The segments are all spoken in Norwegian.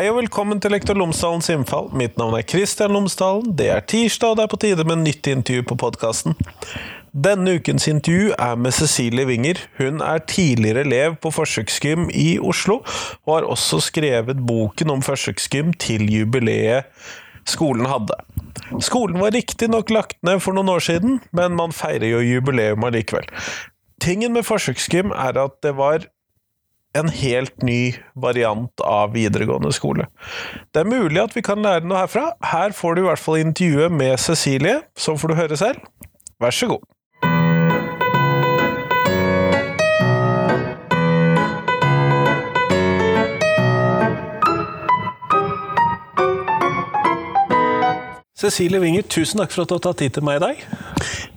Hei og velkommen til Lektor Lomsdalens innfall. Mitt navn er Kristian Lomsdalen. Det er tirsdag, og det er på tide med nytt intervju på podkasten. Denne ukens intervju er med Cecilie Winger. Hun er tidligere elev på forsøksgym i Oslo, og har også skrevet boken om forsøksgym til jubileet skolen hadde. Skolen var riktignok lagt ned for noen år siden, men man feirer jo jubileum allikevel. Tingen med forsøksgym er at det var en helt ny variant av videregående skole. Det er mulig at vi kan lære noe herfra. Her får du i hvert fall intervjuet med Cecilie, så får du høre selv. Vær så god. Cecilie Winger, tusen takk for at du har tatt tid til meg i dag.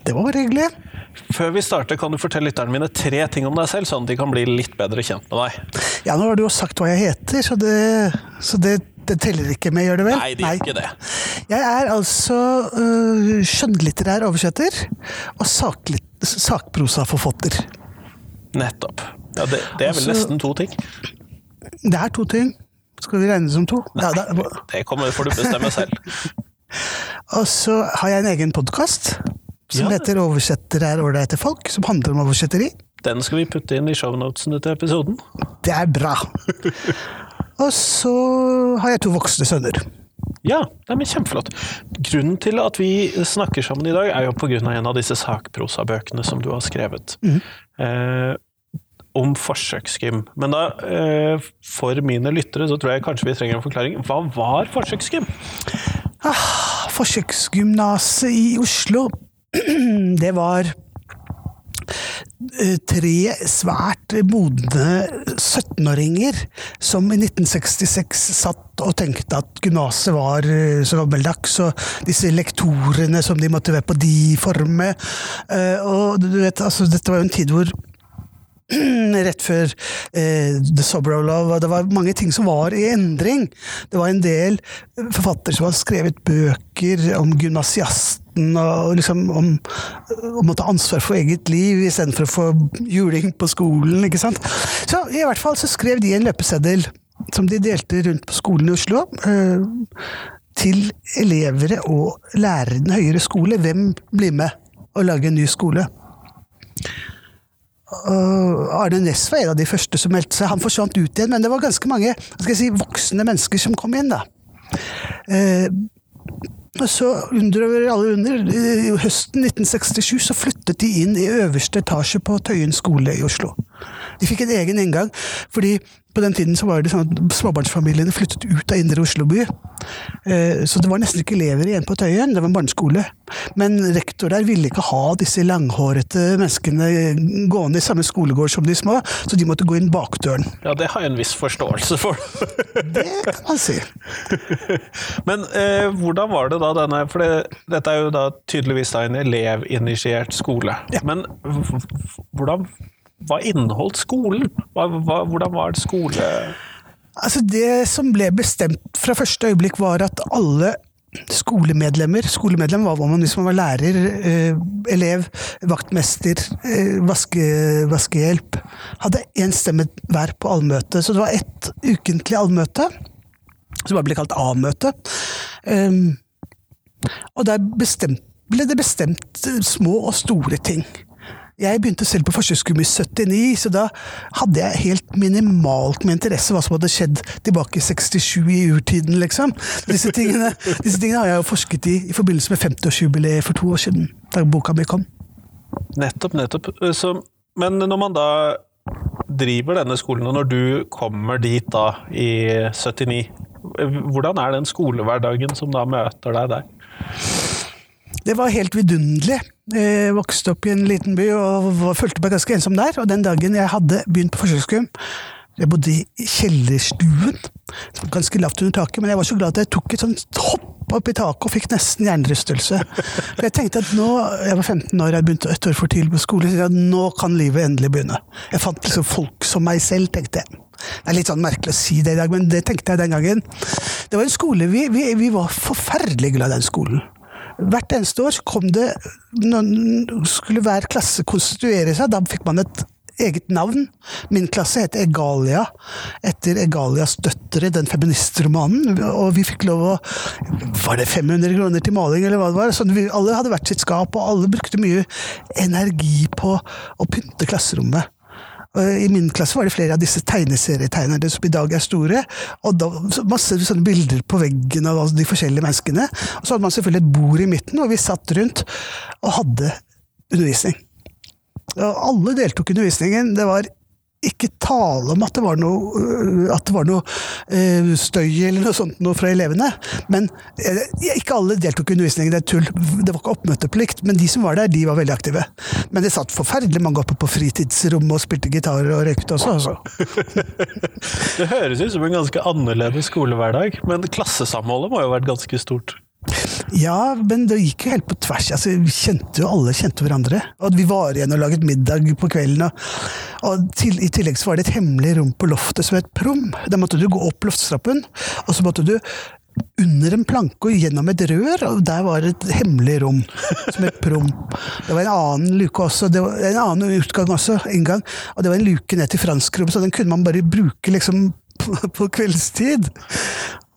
Det var bare hyggelig. Før vi starter, kan du fortelle lytterne mine tre ting om deg selv, sånn at de kan bli litt bedre kjent med deg? Ja, nå har du jo sagt hva jeg heter, så det, så det, det teller ikke med, gjør det vel? Nei, det gjør ikke det. Jeg er altså uh, skjønnlitterær oversetter og saklitt, sakprosaforfatter. Nettopp. Ja, det, det er vel Altså- nesten to ting. Det er to ting. Skal vi regne det som to? Ja, det, Det kommer, får du bestemme selv. og så har jeg en egen podkast som Ja. heter 'Oversetter er ålreite folk', som handler om oversetteri. Den skal vi putte inn i shownotesene til episoden. Det er bra. Og så har jeg to voksne sønner. Ja, det er kjempeflott. Grunnen til at vi snakker sammen i dag, er jo av en av disse sakprosabøkene som du har skrevet. Eh, om forsøksgym. Men da, eh, for mine lyttere, så tror jeg kanskje vi trenger en forklaring. Hva var forsøksgym? Ah, Forsøksgymnaset i Oslo, det var eh, tre svært modne 17-åringer som i 1966 satt og tenkte at gymnaset var eh, så gammeldags, og disse lektorene som de måtte være på de forme. Eh, Og du vet, altså, dette var jo en tid hvor rett før eh, The Sober of Love. Det var mange ting som var i endring. Det var en del forfattere som hadde skrevet bøker om gymnasiasten og liksom om, om å ta ansvar for eget liv istedenfor å få juling på skolen. ikke sant? Så i hvert fall så skrev de en løpeseddel som de delte rundt på skolen i Oslo. Eh, til elever og lærere i den høyere skole. Hvem blir med og lager en ny skole? Og Arne Næss var en av de første som meldte seg. Han forsvant ut igjen, men det var ganske mange si, voksne mennesker som kom inn. da. Og så under over alle under, høsten 1967 så flyttet de inn i øverste etasje på Tøyen skole i Oslo. De fikk en egen inngang, fordi på den tiden så var det sånn at småbarnsfamiliene flyttet ut av indre Oslo by. Eh, Så det var nesten ikke elever igjen på Tøyen, det var en barneskole. Men rektor der ville ikke ha disse langhårete menneskene gående i samme skolegård som de små, så de måtte gå inn bakdøren. Ja, det har jeg en viss forståelse for. Det kan man si. Men eh, hvordan var det da denne For det, dette er jo da tydeligvis da en elevinitiert skole. Men h- h- hvordan hva inneholdt skolen? Hva, hva, hvordan var det skole... Altså Det som ble bestemt fra første øyeblikk, var at alle skolemedlemmer Skolemedlem var man hvis man var lærer, eh, elev, vaktmester, eh, vaske, vaskehjelp. Hadde én stemme hver på allmøte. Så det var ett ukentlig allmøte, som bare ble kalt A-møte. Um, og der bestemt, ble det bestemt små og store ting. Jeg begynte selv på forsøksgummi i 79, så da hadde jeg helt minimalt med interesse hva som hadde skjedd tilbake i 67 i urtiden, liksom. Disse tingene, disse tingene har jeg jo forsket i i forbindelse med 50-årsjubileet for to år siden, da boka mi kom. Nettopp, nettopp. Så, men når man da driver denne skolen, og når du kommer dit da i 79, hvordan er den skolehverdagen som da møter deg der? Det var helt vidunderlig. Jeg vokste opp i en liten by og følte meg ganske ensom der. Og den dagen jeg hadde begynt på forsøksgym Jeg bodde i kjellerstuen, ganske lavt under taket, men jeg var så glad at jeg tok et sånt hopp opp i taket og fikk nesten hjernerystelse. For jeg tenkte at nå, Jeg var 15 år, jeg begynte ett år for tidlig på skole, så jeg nå kan livet endelig begynne. Jeg fant liksom folk som meg selv, tenkte jeg. Det er litt sånn merkelig å si det i dag, men det tenkte jeg den gangen. Det var en skole, Vi, vi, vi var forferdelig glad i den skolen. Hvert eneste år kom det Når skulle hver klasse konstituere seg, da fikk man et eget navn. Min klasse het Egalia, etter Egalias døtre, den feministromanen. Og vi fikk lov å Var det 500 kroner til maling, eller hva det var? Sånn, vi, alle hadde hvert sitt skap, og alle brukte mye energi på å pynte klasserommet. I min klasse var det flere av disse tegneserietegnerne som i dag er store. og da, Masse sånne bilder på veggen av de forskjellige menneskene. Og så hadde man selvfølgelig et bord i midten, og vi satt rundt og hadde undervisning. Og alle deltok i undervisningen. Det var ikke tale om at det var noe, øh, det var noe uh, støy eller noe sånt noe fra elevene. Men uh, ikke alle deltok i undervisningen, det er tull. Det var ikke oppmøteplikt. Men de som var der, de var veldig aktive. Men det satt forferdelig mange oppe på fritidsrommet og spilte gitar og røykte også, altså. det høres ut som en ganske annerledes skolehverdag, men klassesamholdet må jo ha vært ganske stort? Ja, men det gikk jo helt på tvers. Altså, vi kjente jo alle kjente hverandre. Og vi var igjen og laget middag på kvelden. Og, og til, I tillegg så var det et hemmelig rom på loftet som het Prom. Der måtte du gå opp loftstrappen, og så måtte du under en planke og gjennom et rør, og der var et hemmelig rom som het Prom. Det var en annen luke også, det var en annen utgang også, inngang, og det var en luke ned til franskrommet, så den kunne man bare bruke liksom på kveldstid.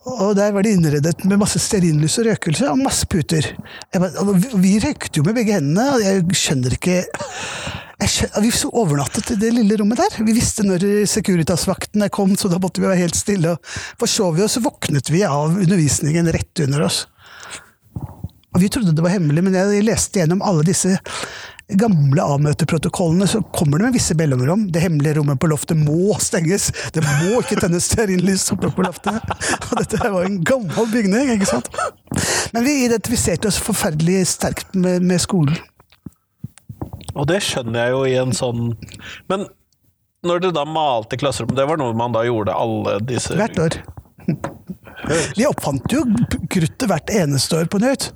Og der var det innredet med masse stearinlys og røkelse og masse puter. Bare, vi røykte jo med begge hendene, og jeg skjønner ikke jeg skjønner, Vi overnattet i det lille rommet der. Vi visste når Securitas-vaktene kom, så da måtte vi være helt stille. Forsov vi oss, så våknet vi av undervisningen rett under oss. Og Vi trodde det var hemmelig, men jeg leste gjennom alle disse gamle avmøteprotokollene så kommer det med visse mellomrom. Det hemmelige rommet på loftet må stenges! Det må ikke tennes stearinlys oppe på loftet! Og dette var en gammel bygning, ikke sant? Men vi identifiserte oss forferdelig sterkt med, med skolen. Og det skjønner jeg jo i en sånn Men når du da malte klasserommet, det var noe man da gjorde alle disse Hvert år. Vi oppfant jo kruttet hvert eneste år på nytt.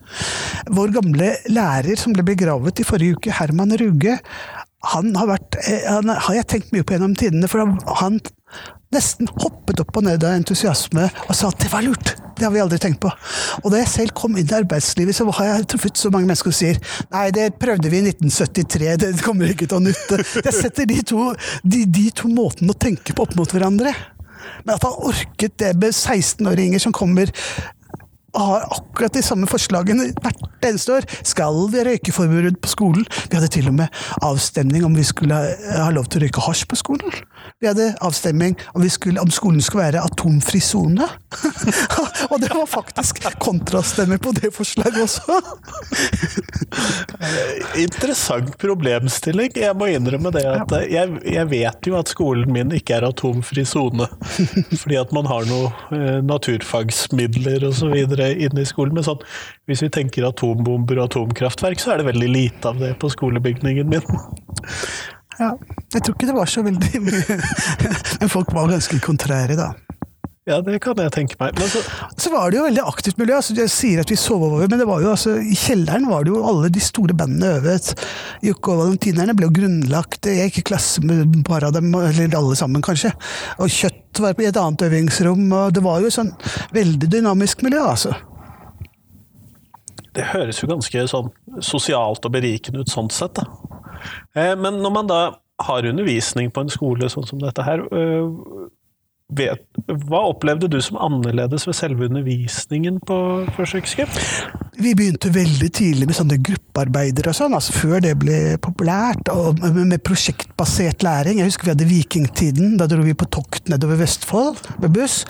Vår gamle lærer som ble begravet i forrige uke, Herman Ruge, han har, vært, eh, han har jeg tenkt mye på gjennom tidene, for han nesten hoppet opp og ned av entusiasme og sa at det var lurt! Det har vi aldri tenkt på. Og da jeg selv kom inn i arbeidslivet, så har jeg truffet så mange mennesker som sier nei, det prøvde vi i 1973, det kommer ikke til å nytte. Jeg setter de to, de, de to måtene å tenke på opp mot hverandre. Men at han orket det med 16-åringer som kommer har akkurat de samme forslagene hvert eneste år. Skal vi røykeforbud på skolen? Vi hadde til og med avstemning om vi skulle ha lov til å røyke hasj på skolen. Vi hadde avstemning om, skulle, om skolen skulle være atomfri sone. og det var faktisk kontrastemmer på det forslaget også. Interessant problemstilling. Jeg må innrømme det at jeg, jeg vet jo at skolen min ikke er atomfri sone. Fordi at man har noen eh, naturfagsmidler osv inne i skolen. Men sånn, hvis vi tenker atombomber og atomkraftverk, så er det veldig lite av det på skolebygningen min. Ja, jeg tror ikke det var så veldig mye Men folk var ganske kontrære, da. Ja, det kan jeg tenke meg. Så... så... var det jo veldig aktivt miljø. altså Jeg sier at vi sov over, men det var jo altså, i kjelleren var det jo alle de store bandene øvet. Jokke og Valentinerne ble jo grunnlagt. Jeg gikk i klasse med bare av dem, eller alle sammen kanskje. Og Kjøtt var i et annet øvingsrom. og Det var jo sånn veldig dynamisk miljø, altså. Det høres jo ganske sånn sosialt og berikende ut sånn sett, da. Eh, men når man da har undervisning på en skole sånn som dette her, øh, vet, hva opplevde du som annerledes ved selve undervisningen på forsøksgym? Vi begynte veldig tidlig med sånne gruppearbeider og sånn, altså før det ble populært. Og med prosjektbasert læring. Jeg husker vi hadde vikingtiden. Da dro vi på tokt nedover Vestfold med buss.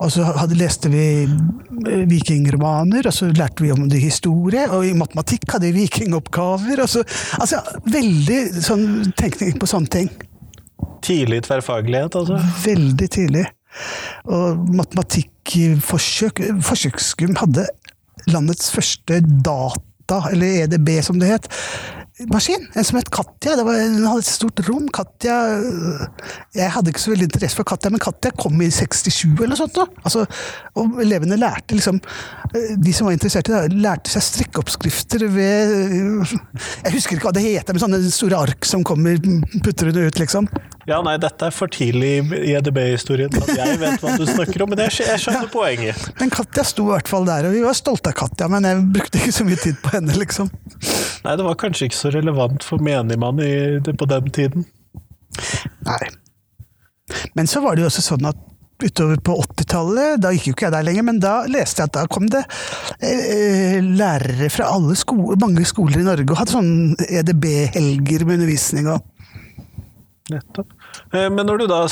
Og så hadde, leste vi eh, vikingromaner, og så lærte vi om det historie. Og i matematikk hadde vi vikingoppgaver. Og så, altså veldig sånn tenkning på sånne ting. Tidlig tverrfaglighet, altså? Veldig tidlig. Og matematikkforsøk Forsøksgym hadde landets første data, eller EDB som det het, maskin. En som het Katja. Det var, hun hadde et stort rom. Katja Jeg hadde ikke så veldig interesse for Katja, men Katja kom i 67 eller noe sånt. Da. Altså, og elevene lærte liksom De som var interessert i det, lærte seg strikkeoppskrifter ved Jeg husker ikke hva det heter, men sånne store ark som kommer putrende ut, liksom. Ja, nei, dette er for tidlig i EDB-historien at jeg vet hva du snakker om, men jeg skjønner ja. poenget. Men Katja sto i hvert fall der, og vi var stolte av Katja, men jeg brukte ikke så mye tid på henne, liksom. Nei, det var kanskje ikke så relevant for menigmann i, på den tiden. Nei. Men så var det jo også sånn at utover på 80-tallet, da gikk jo ikke jeg der lenger, men da leste jeg at da kom det eh, lærere fra alle sko mange skoler i Norge og hadde sånn EDB-helger med undervisning og Nettopp. Eh, Men når du da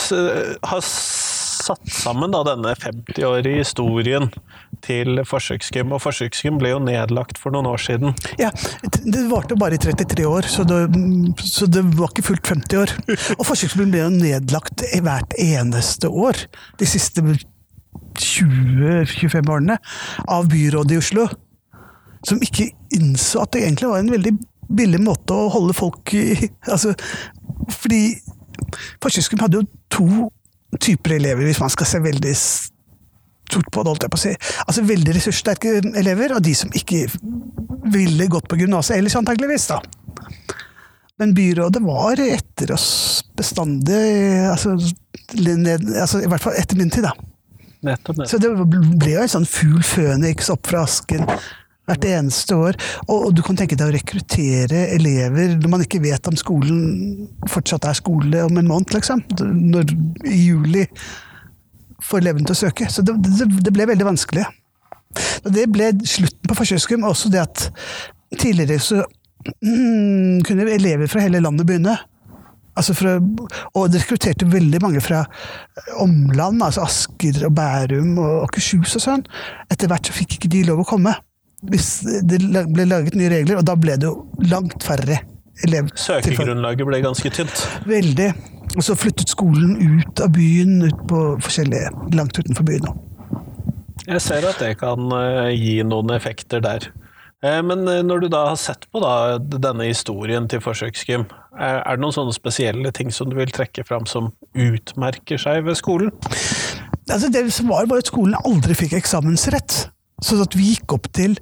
har satt sammen da denne 50-årige historien til forsøksgym, og forsøksgym ble jo nedlagt for noen år siden. Ja, det varte bare i 33 år, så det, så det var ikke fullt 50 år. Og forsøksskolen ble jo nedlagt hvert eneste år de siste 20-25 årene av byrådet i Oslo. Som ikke innså at det egentlig var en veldig billig måte å holde folk i altså, Fordi forsøksskolen hadde jo to typer elever, hvis man skal se veldig stort på det, holdt jeg på å si. Altså veldig ressurssterke elever, og de som ikke ville gått på gymnaset ellers, antakeligvis, da. Men byrådet var etter oss bestandig, altså, ned, altså i hvert fall etter min tid, da. Nettopp. nettopp. Så det ble jo en sånn fugl føniks opp fra asken hvert eneste år. Og, du kan tenke deg å rekruttere elever når man ikke vet om skolen fortsatt er skole om en måned, liksom. Når, I juli får elevene til å søke. Så det, det, det ble veldig vanskelig. Og det ble slutten på forsøkskum, og også det at tidligere så mm, kunne elever fra hele landet begynne. Altså fra, og det rekrutterte veldig mange fra omland, altså Asker og Bærum og Akershus og sånn. Etter hvert så fikk ikke de lov å komme. Hvis det ble laget nye regler, og da ble det jo langt færre elever. Søkegrunnlaget ble ganske tynt. Veldig. Og så flyttet skolen ut av byen, ut på forskjellige, langt utenfor byen. Jeg ser at det kan eh, gi noen effekter der. Eh, Men eh, når du da har sett på da, denne historien til forsøksgym, er er det noen sånne spesielle ting som du vil trekke fram som utmerker seg ved skolen? Altså det som var, var at skolen aldri fikk eksamensrett. Så at vi gikk opp til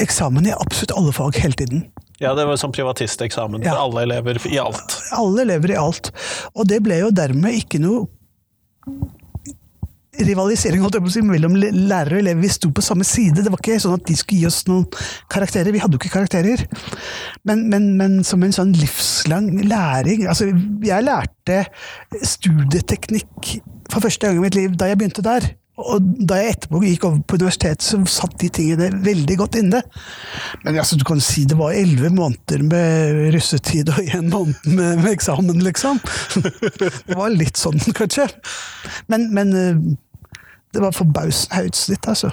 eksamen i absolutt alle fag hele tiden. Ja, det var som privatisteksamen Ja. alle elever i alt. Alle elever i alt. Og det ble jo dermed ikke noe rivalisering holdt jeg på å si, mellom lærere og elever. Vi sto på samme side. Det var ikke sånn at de skulle gi oss noen karakterer. Vi hadde jo ikke karakterer. Men, men, men som en sånn livslang læring. Altså, jeg lærte studieteknikk for første gang i mitt liv da jeg begynte der. Og da jeg etterpå gikk over på universitetet, så satt de tingene veldig godt inne. Men altså, du kan si det var elleve måneder med russetid og én måned med, med eksamen, liksom. Det var litt sånn, kanskje. Men, men eh, det var forbausende høyt snitt, altså.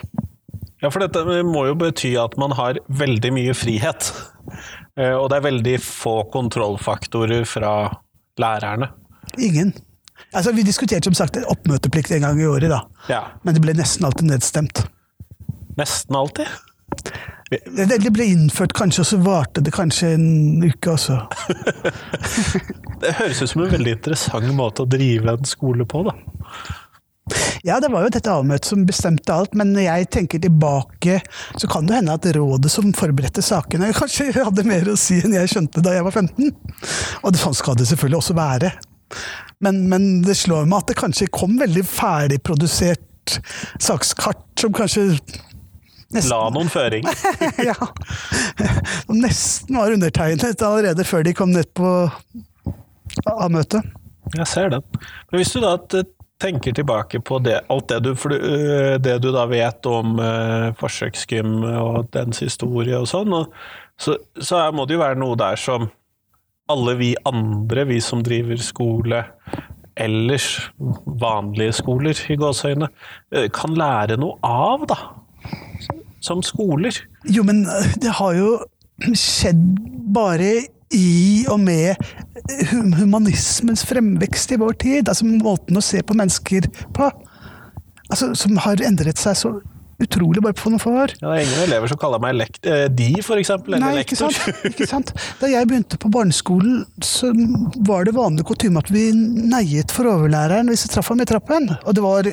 Ja, for dette må jo bety at man har veldig mye frihet. Eh, Og det er veldig få kontrollfaktorer fra lærerne. Ingen. Altså, Vi diskuterte som sagt oppmøteplikt en gang i året, da. Ja, Men det ble nesten alltid nedstemt. nesten alltid. Det, det ble innført kanskje, og så varte det kanskje en uke også. Det høres ut som en veldig interessant måte å drive en skole på, da. Ja, det var jo dette avmøtet som bestemte alt, men når jeg tenker tilbake, så kan det hende at rådet som forberedte sakene, kanskje hadde mer å si enn jeg skjønte da jeg var 15. Og det, sånn skal det selvfølgelig også være. Men, men det slår meg at det kanskje kom veldig ferdigprodusert sakskart som kanskje nesten La noen føring. ja. Som nesten var undertegnet allerede før de kom ned på A-møtet. Jeg ser den. Men hvis du da tenker tilbake på det, alt det du, øh, det du da vet om uh, forsøksgym og dens historie og sånn, og, så, så må det jo være noe der som alle vi andre, vi som driver skole ellers, vanlige skoler i gåsøyne, øh, kan lære noe av, da. Som skoler. Jo, men øh, det har jo skjedd bare i og med humanismens fremvekst i vår tid. Altså måten å se på mennesker på. Altså, som har endret seg så utrolig bare på noen få år. Ja, det er ingen elever som kaller meg lekt eh, de, for eksempel, eller Nei, ikke lektor. sant? ikke sant? Da jeg begynte på barneskolen, så var det vanlig kutyme at vi neiet for overlæreren hvis vi traff ham i trappen. Og det var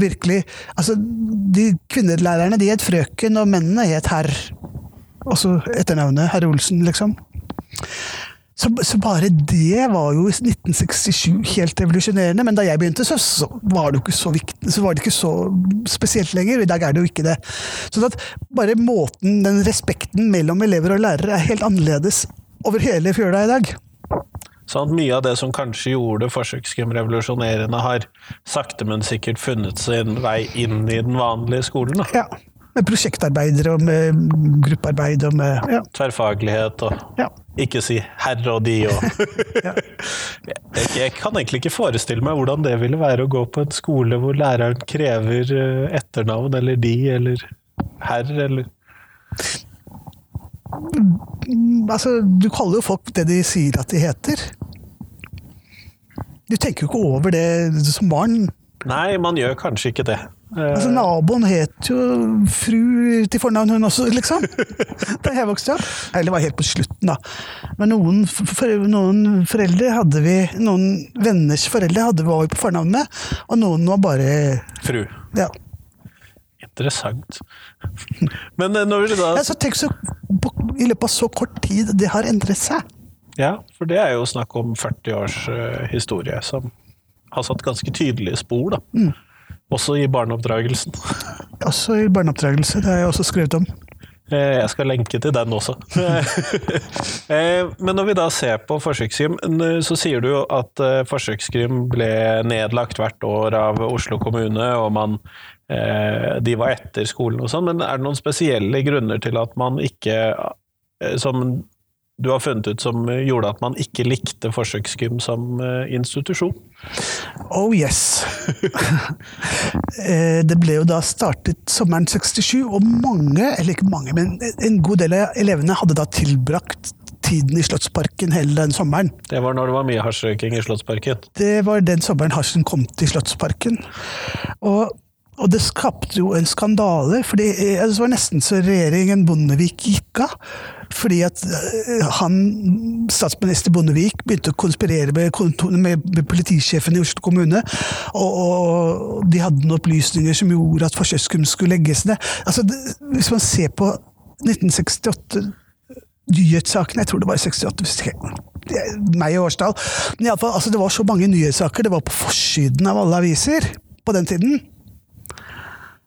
virkelig Altså, de kvinnelærerne de het frøken, og mennene het herr. Også etternavnet herr Olsen, liksom. Så, så bare det var jo i 1967 helt revolusjonerende, men da jeg begynte, så, så, var det jo ikke så viktig, så var det ikke så spesielt lenger. I dag er det jo ikke det. Så at bare måten, den respekten mellom elever og lærere er helt annerledes over hele fjøla i dag. Sånn at mye av det som kanskje gjorde forsøksgym revolusjonerende, har sakte, men sikkert funnet sin vei inn i den vanlige skolen. Da. Ja. Med prosjektarbeidere og med gruppearbeid og med ja. Tverrfaglighet og ja. ikke si 'herre' og 'de' og jeg, jeg kan egentlig ikke forestille meg hvordan det ville være å gå på en skole hvor læreren krever eh, etternavn eller 'de' eller 'herr' eller Altså, du kaller jo folk det de sier at de heter. Du tenker jo ikke over det som barn. Nei, man gjør kanskje ikke det. Eh, Altså, Naboen het jo fru til fornavn, hun også, liksom. Da jeg vokste opp. Eller det var helt på slutten, da. Men noen, for, noen foreldre hadde vi Noen venners foreldre hadde vi over på fornavn med, og noen var bare Fru. Ja. Interessant. Men eh, når vi da ja så tenk så I løpet av så kort tid det har endret seg. Ja, for det er jo snakk om 40 års eh, historie som har satt ganske tydelige spor, da. Også i barneoppdragelsen. Også i barneoppdragelse. Det har jeg også skrevet om. Eh, Jeg skal lenke til den også. Eh, Men når vi da ser på Forsøkskrim, så sier du jo at Forsøkskrim ble nedlagt hvert år av Oslo kommune, og man, eh, de var etter skolen og sånn, men er det noen spesielle grunner til at man ikke, eh, som du har funnet ut som gjorde at man ikke likte forsøksgym som eh, institusjon? Oh yes! Eh, det ble jo da startet sommeren 67, og mange, eller ikke mange, men en god del av elevene hadde da tilbrakt tiden i Slottsparken hele den sommeren. Det var når det var mye hasjrøyking i Slottsparken. Det var den sommeren hasjen kom til Slottsparken. Og, og det skapte jo en skandale, for det var nesten så regjeringen Bondevik gikk av. Fordi at eh, han, statsminister Bondevik begynte å konspirere med, med, politisjefen i Oslo kommune. Og, og de hadde noen opplysninger som gjorde at forsøksgym skulle legges ned. Altså, hvis man ser på 1968 nyhetssakene, jeg tror det var i 68, hvis ikke det er meg i årstall. Men i alle fall, altså, det var så mange nyhetssaker, det var på forsiden av alle aviser på den tiden.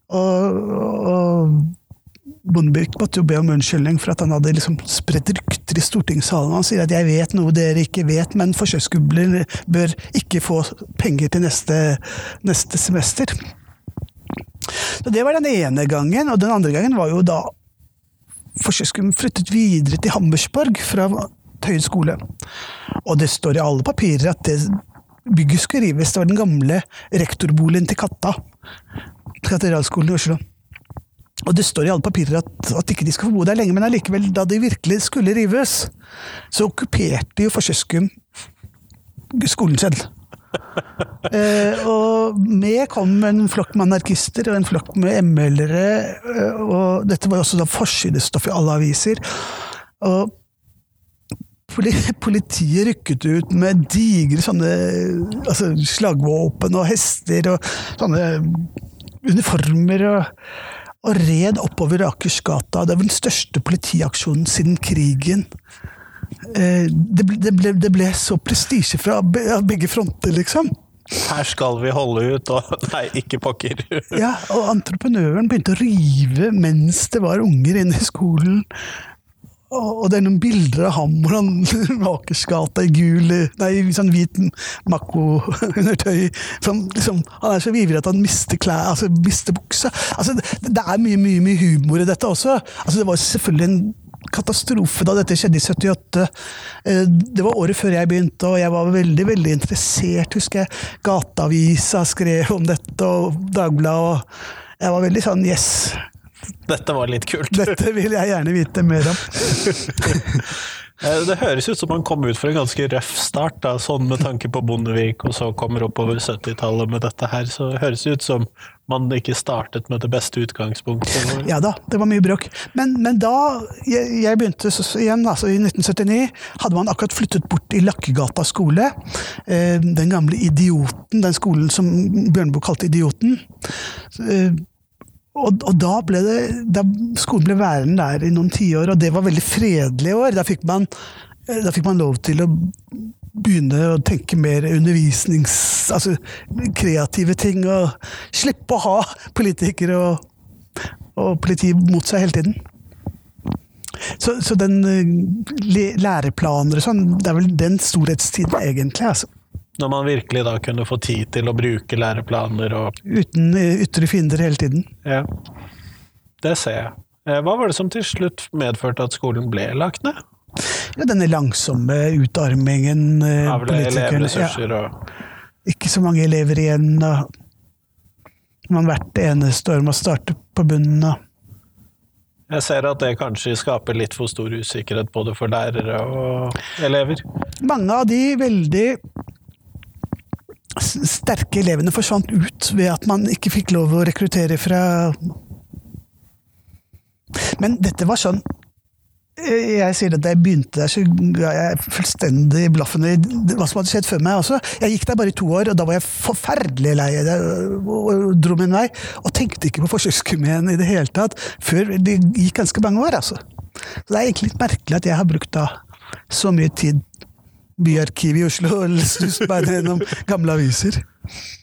Og, og Bondevik måtte jo be om unnskyldning for at han hadde liksom spredt rykter i stortingssalen. Han sier at 'jeg vet noe dere ikke vet, men forsøksgubler bør ikke få penger til neste, neste semester'. Så Det var den ene gangen, og den andre gangen var jo da forsøksskolen flyttet videre til Hammersborg fra Tøyen skole. Og det står i alle papirer at det bygget skulle rives. Det var den gamle rektorboligen til Katta. Katedralskolen i Oslo. Og det står i alle papirer at, at ikke de skal få bo der lenge, men allikevel, da de virkelig skulle rives, så okkuperte jo Forsøskum skolen selv. Eh, og med kom en flokk med anarkister og en flokk med ML-ere. eh, og dette var også da forsidestoff i alle aviser. Og politiet rykket ut med digre sånne altså slagvåpen og hester og sånne uniformer. og, og red oppover Akersgata. Det var den største politiaksjonen siden krigen. Eh, det, ble, det, ble, det ble så prestisje fra begge fronter, liksom. Her skal vi holde ut, og nei, ikke pokker. Ja, og entreprenøren begynte å rive mens det var unger inne i skolen. Og det er noen bilder av ham hvor han Akersgata i gul Nei, sånn hvit makko-undertøy. Liksom, han er så ivrig at han mister klær, altså mister buksa. Altså, det, det er mye, mye, mye humor i dette også. Altså, det var selvfølgelig en katastrofe da dette skjedde i 78. Eh, Det var året før jeg begynte, og jeg var veldig veldig interessert. husker jeg. Gateavisa skrev om dette, og Dagbladet. Jeg var veldig sånn yes, Dette var litt kult. dette vil jeg gjerne vite mer om. Eh, Det høres ut som man kom ut for en ganske røff start, da, sånn med tanke på Bondevik, og så kommer oppover 70-tallet med dette her. Så det høres ut som man ikke startet med det beste utgangspunktet. Ja da, det var mye bråk. Men, men da jeg, jeg begynte så, så igjen, altså i 1979, hadde man akkurat flyttet bort i Lakkegata skole. Eh, den gamle Idioten, den skolen som Bjørneboe kalte Idioten. Eh, og, og da ble det da Skolen ble værende der i noen tiår, og det var veldig fredelige år. Da fikk man, eh, da fikk man lov til å begynne å tenke mer undervisnings... Altså kreative ting, og slippe å ha politikere og, og politi mot seg hele tiden. Så, så den eh, læreplaner og sånn, det er vel den storhetstiden egentlig, altså. Når man virkelig da kunne få tid til å bruke læreplaner og Uten eh, ytre fiender hele tiden. Ja. Det ser jeg. Eh, hva var det som til slutt medførte at skolen ble lagt ned? Ja, denne langsomme utarmingen Av elevressurser og ja. Ikke så mange elever igjen. og man hvert eneste år må starte på bunnen av jeg ser at det kanskje skaper litt for stor usikkerhet både for lærere og elever. Mange av de veldig sterke elevene forsvant ut ved at man ikke fikk lov å rekruttere fra Men dette var sånn jeg sier at Da jeg begynte der, så ga jeg fullstendig blaffen i hva som hadde skjedd før meg også. Jeg gikk der bare i to år, og da var jeg forferdelig lei og dro min vei. Og tenkte ikke på forsøkskommunen i det hele tatt før det gikk ganske mange år. altså. Så Det er egentlig litt merkelig at jeg har brukt da så mye tid byarkivet i Oslo og meg gjennom gamle aviser.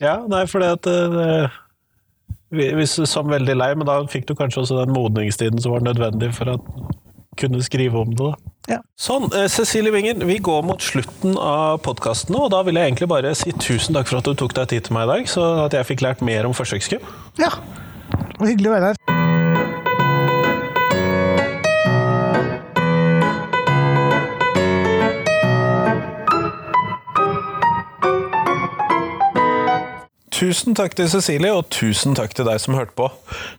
Ja, nei, for det at uh, Hvis du som veldig lei, men da fikk du kanskje også den modningstiden som var nødvendig for at kunne skrive om det. Ja. Sånn, eh, Cecilie Wingen, vi går mot slutten av podkasten nå, og da vil jeg egentlig bare si tusen takk for at du tok deg tid til meg i dag, så at jeg fikk lært mer om forsøkskum. Ja, det var hyggelig å være her. Tusen takk til Cecilie, og tusen takk til deg som hørte på.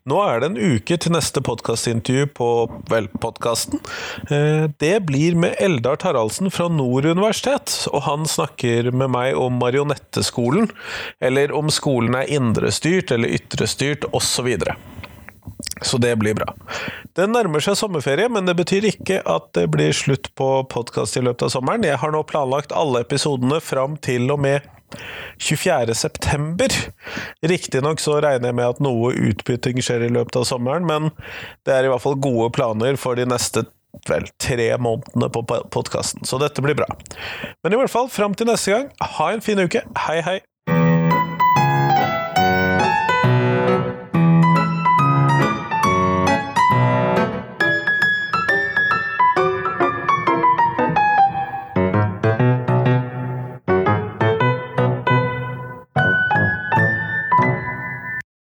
Nå er det en uke til neste podkastintervju på vel, podkasten. Eh, det blir med Eldar Taraldsen fra Nord universitet, og han snakker med meg om marionetteskolen, eller om skolen er indrestyrt eller ytrestyrt, osv. Så det blir bra. Det nærmer seg sommerferie, men det betyr ikke at det blir slutt på podkast i løpet av sommeren. Jeg har nå planlagt alle episodene fram til og med 24. september. Riktignok så regner jeg med at noe utbytting skjer i løpet av sommeren, men det er i hvert fall gode planer for de neste vel tre månedene på podkasten, så dette blir bra. Men i hvert fall, fram til neste gang, ha en fin uke. Hei, hei!